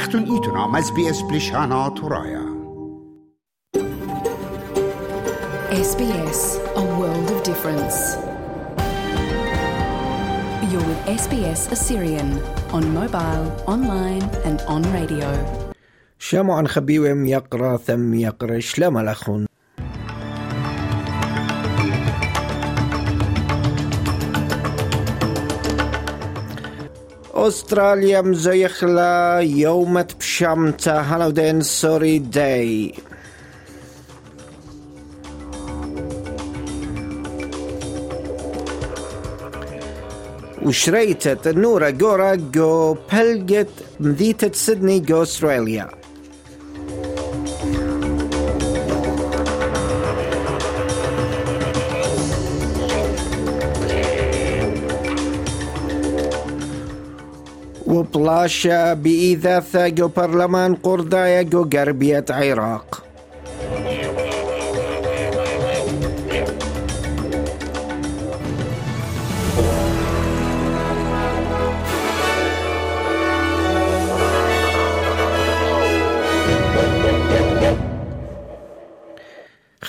اختون ایتونا مز بی اس بلیشانا تورایا SBS, a world of difference. You're with SBS Assyrian on mobile, online, and on radio. شامو عن خبيوم يقرا ثم يقرا شلام الأخون أستراليا مزيخلا يوم بشمتا هالودين سوري داي وشريتت النورة جورا جو بلجت مذيتة سيدني جو أستراليا وبلاشا بإيذاثة جو برلمان قردايا جو عراق.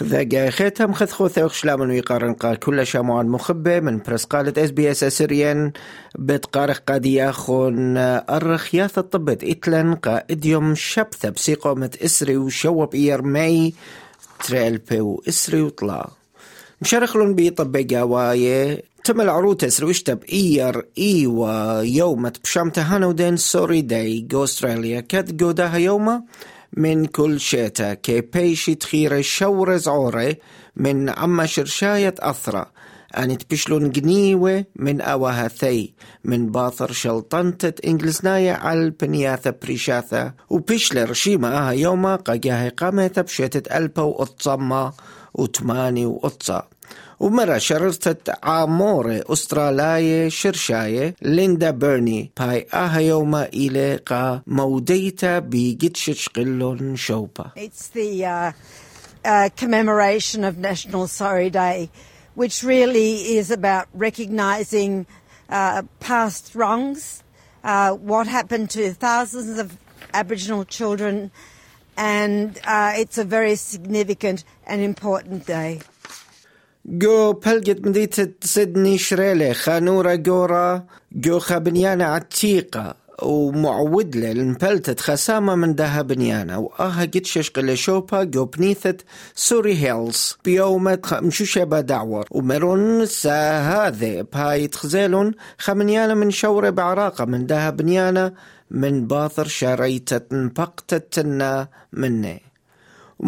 خذا ختم خذ خوثة وخشلامن ويقارن قال كل شاموان مخبة من برس قالت اس بي اس أسريان بتقارخ قادية خون الرخياث الطبت إتلن قا اديوم شبثة بسيقومة إسري وشوب إير ماي تريلبي واسري وطلع مشارخلون بي طبقا وايه تم العروض تسري وشتب إير إيوا يومة بشامته هانودين سوري داي جو استراليا كاد جوداها يومه. من كل شيتا كي بيشي تخير شور زعوري من عما شرشاية أثرة. أن تبشلون جنيوة من أواها ثي من باثر شلطنتة إنجلسناية على البنياثة بريشاثة. وبشل رشيمة آها يوما قاقاها قامت بشيتة ألبا وأتصمى وتماني وأتصا ومرة شررتت عامورة أسترالاية شرشاية ليندا بيرني باي آها يوما إلي قا موديتا بيجتشش قلون شوبا It's the uh, uh, commemoration of National Sorry Day, which really is about recognising uh, past wrongs, uh, what happened to thousands of Aboriginal children, and uh, it's a very significant and important day. جو بلجت مدينة سيدني شريلة خانورة جورا جو خابنيانا عتيقة ومعود له المبلتت خسامة من دها بنيانا وآها قد ششق شوبا جو بنيثة سوري هيلز بيومة مشوشة بدعور ومرون سا هذا باي تخزيلون خمنيانا من شورة بعراقة من دها بنيانا من باثر شريتة بقتتنا مني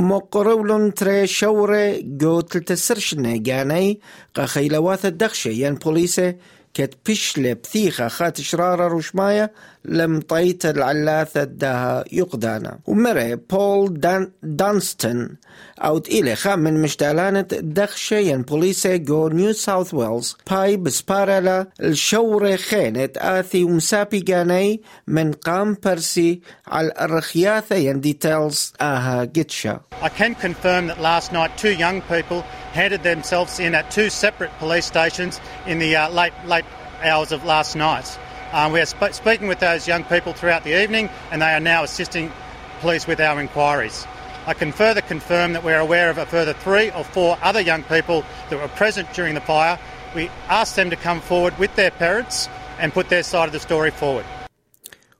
مۆقڕەولن ترێ شەوڕێ گەوتلتە سرشنێ گیانەی قەخەیلەواتە دەخشێ یەن پۆلیسێ كت بشلة بثيخة خات شرارة روشماية لم طيت العلاثة داها يقدانا. ومرة بول دان دانستون أو إلى خام من مشتالانة دخشة ين بوليسة جو نيو ساوث ويلز. باي بسبارلا الشورة خينة آثي ومسابي جاني من قام برسي على الرخياثة ين ديتيلز آها جتشا I can confirm that last night two young people handed themselves in at two separate police stations in the uh, late late hours of last night. Um, we are sp- speaking with those young people throughout the evening, and they are now assisting police with our inquiries. I can further confirm that we're aware of a further three or four other young people that were present during the fire. We asked them to come forward with their parents and put their side of the story forward.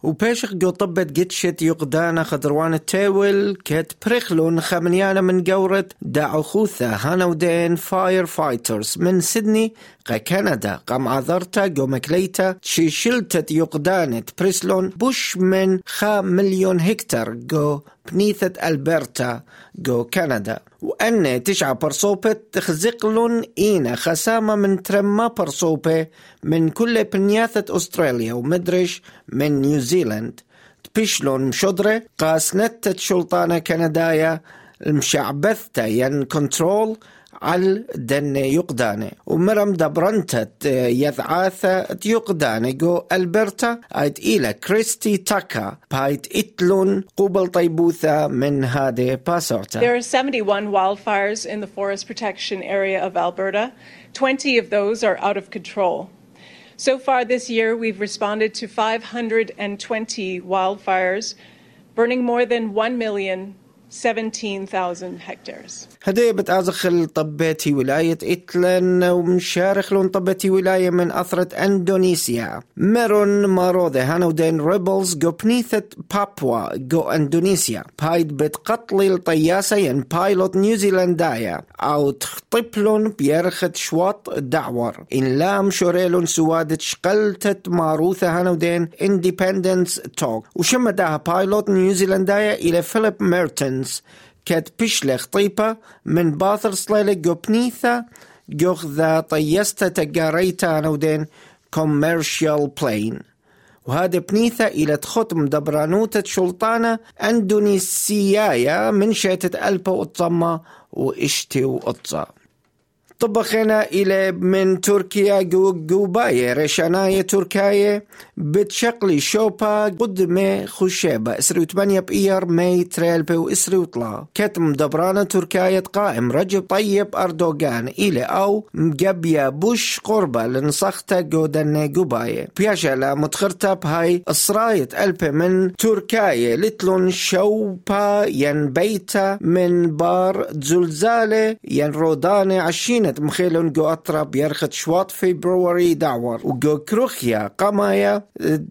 وبيشخ جو طبت جتشت يقدانا خضروان التاول كت بريخلون خمنيانا من قورة داعو خوثة هانا ودين فاير فايترز من سيدني قا كندا قام عذرتا جو مكليتا تشي شلتت يقدانة بريسلون بوش من خا مليون هكتار جو بنيثة ألبرتا جو كندا وأن تشعى برصوبة تخزقلون إينا خسامة من ترما برصوبة من كل بنياثة أستراليا ومدرش من نيوزيلاند تبشلون مشدرة قاسنتة شلطانة كندايا المشعبثتا ين كنترول There are 71 wildfires in the forest protection area of Alberta. 20 of those are out of control. So far this year, we've responded to 520 wildfires, burning more than 1 million 17,000 hectares. هدي بتازخل طبتي ولاية إتلان ومشارخ لون طبتي ولاية من أثرة أندونيسيا. ميرون ماروذي هانودين ريبلز جو بنيثة بابوا جو أندونيسيا. بايد بتقتل الطياسة ين بايلوت نيوزيلندايا. أو تخطبلون بيرخت شواط دعور. إن لام شوريلون سوادة شقلتت ماروثة هانودين إنديبندنس توك. وشمدها بايلوت نيوزيلندايا إلى فيليب ميرتنز كاد بيشلخ طيبة من باثر صليلة جوبنيثا جوخ ذا طيستا تقاريتا نودين كوميرشيال بلين وهذا بنيثا إلى تخطم دبرانوتة شلطانة أندونيسيايا من شاتة ألبا وطمة وإشتي وقطة طبخنا إلى من تركيا جوباية رشاناية تركاية بتشقلي شوبا قدمة خشيبة إسري وثمانية بإير مي تريلبي وإسري وطلا. كتم دبرانة تركاية قائم رجب طيب أردوغان إلى أو مجبيا بوش قربة لنصختا جودن جوباية بياشا متخرتا بهاي إسراية ألبي من تركاية لتلون شوبا ين بيتا من بار زلزالة ين رودانة عشينة مخيلون جو أطرب يرخت شواط فبراير دعور وجو كروخيا قمايا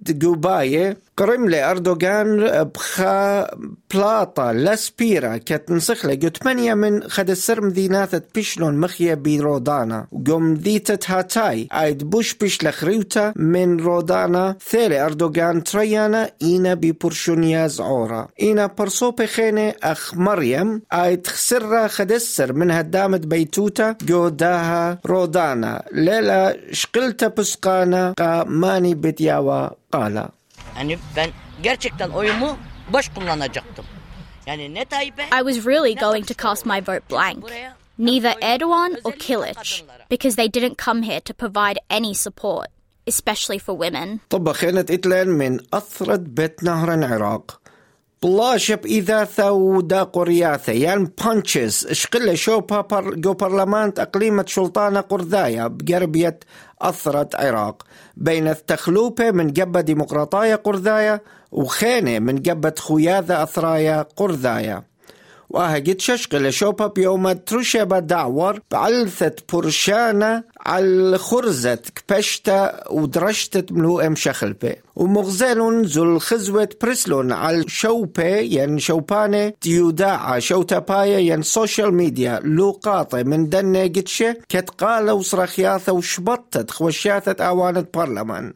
جوباية قرملي أردوغان بخا بلاطا لاسبيرا كتنسخ له ثمانية من خد السر مدينات بيشلون مخيا برودانا وقوم ديتت هاتاي آيد بوش بيشلخ ريوتا من رودانا. ثالي أردوغان تريانا إينا ببرشونيا زعورا إينا برسو بخينة أخ مريم آيد خسرة خد السر من هدامة بيتوتا. جوداها رودانا ليلة شقلتا بسقانا قا ماني بتياوا قالا Yani ben gerçekten oyumu boş kullanacaktım. Yani ne Tayyip'e I was really going to cast my vote blank. Neither Erdogan or Kilic, because they didn't come here to provide any support, especially for women. طب خينة إتلان من أثرة بيت نهر العراق بلاشب إذاثة ودا قرياثة. يعني بانشز اشقل شوبا بر جو برلمان أقليمة شلطانة قرذايا بقربية أثرة عراق. بين التخلوبة من جبة ديمقراطايا قرذايا وخينة من جبة خياذة أثرايا قرذايا وهجت ششقل شوبا بيوم ترشب دعور بعلثة برشانة على خرزة كبشتا ودرشتة ملوء مشخلبة ومغزلون زل خزوة برسلون على شوبة ين شوبانة تيوداعة شوتا بايا ين سوشيال ميديا لوقاطة من دنة قتشة كتقالة وصرخياثة وشبطت خوشياثة آوانة برلمان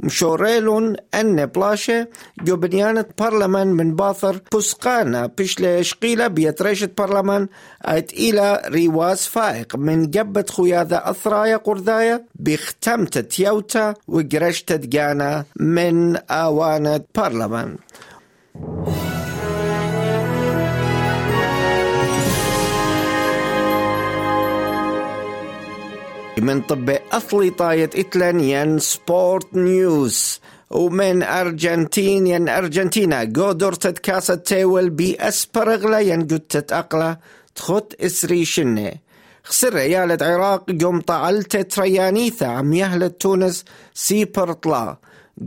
مشوريلون أن بلاشة جو بنيانة برلمان من باثر بسقانا بشلة شقيلة بيتريشة برلمان أيت إلى ريواز فائق. من جبة خياذة أثرايا قرذايا بختمت تيوتا وقرشت جانا من آوانة برلمان من طب أصلي طاية إتلانيان سبورت نيوز. ومن أرجنتين ين أرجنتينا قدرت كاسة تيول بي أسبرغلا ين قدت أقلا تخط إسري شنة. خسر ريالة عراق قوم طعلت تريانيثا عم يهلة تونس سيبر طلا.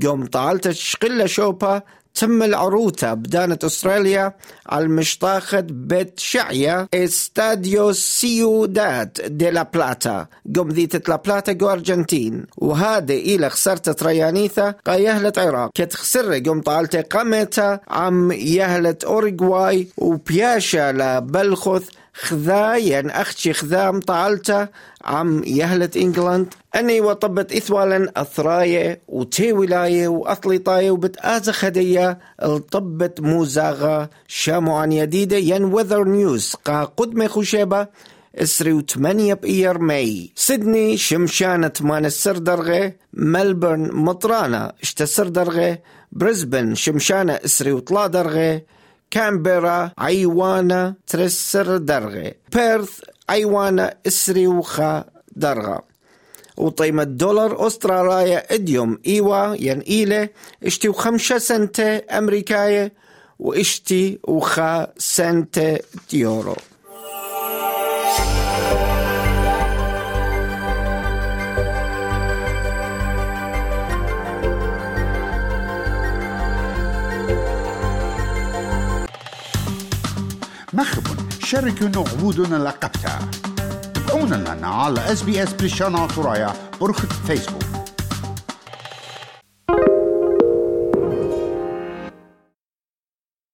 قوم طعلت شقلة شوبا تم العروتة بدانة أستراليا على المشطاخة بيت شعية إستاديو سيوداد دي لا بلاتا. قم ذيت لا بلاتا جو أرجنتين. وهذا إلى خسرت تريانيثا قا يهلة عراق. كت خسر قم طالت قامتا عم يهلة أورجواي وبياشا لبلخث خذاين أختي خذام طالته عم يهلة إنجلاند أني وطبت إثوالا أثراية وتي ولاية وأطلطاية وبتآزة خدية الطبت موزاغة شامو عن يديدة. ين وذر نيوز قا قدمة خشيبة إسري وثمانية بإير ماي. سيدني شمشانة مان السر درغة ملبورن مطرانة اشتسر درغة. بريسبن شمشانة إسري وطلا درغة. كامبرا عيوانا ترسر درغة. بيرث عيوانا اسري وخا درغة. وطيمة دولار أستراليا إديوم. إيوا ين إيلة إشتي وخمسة سنتة أمريكاية وإشتي وخا سنتة يورو. مخبون شاركوا نعبودنا لقبتها تابعونا لنا على اس بريشانا ترايا برخة فيسبوك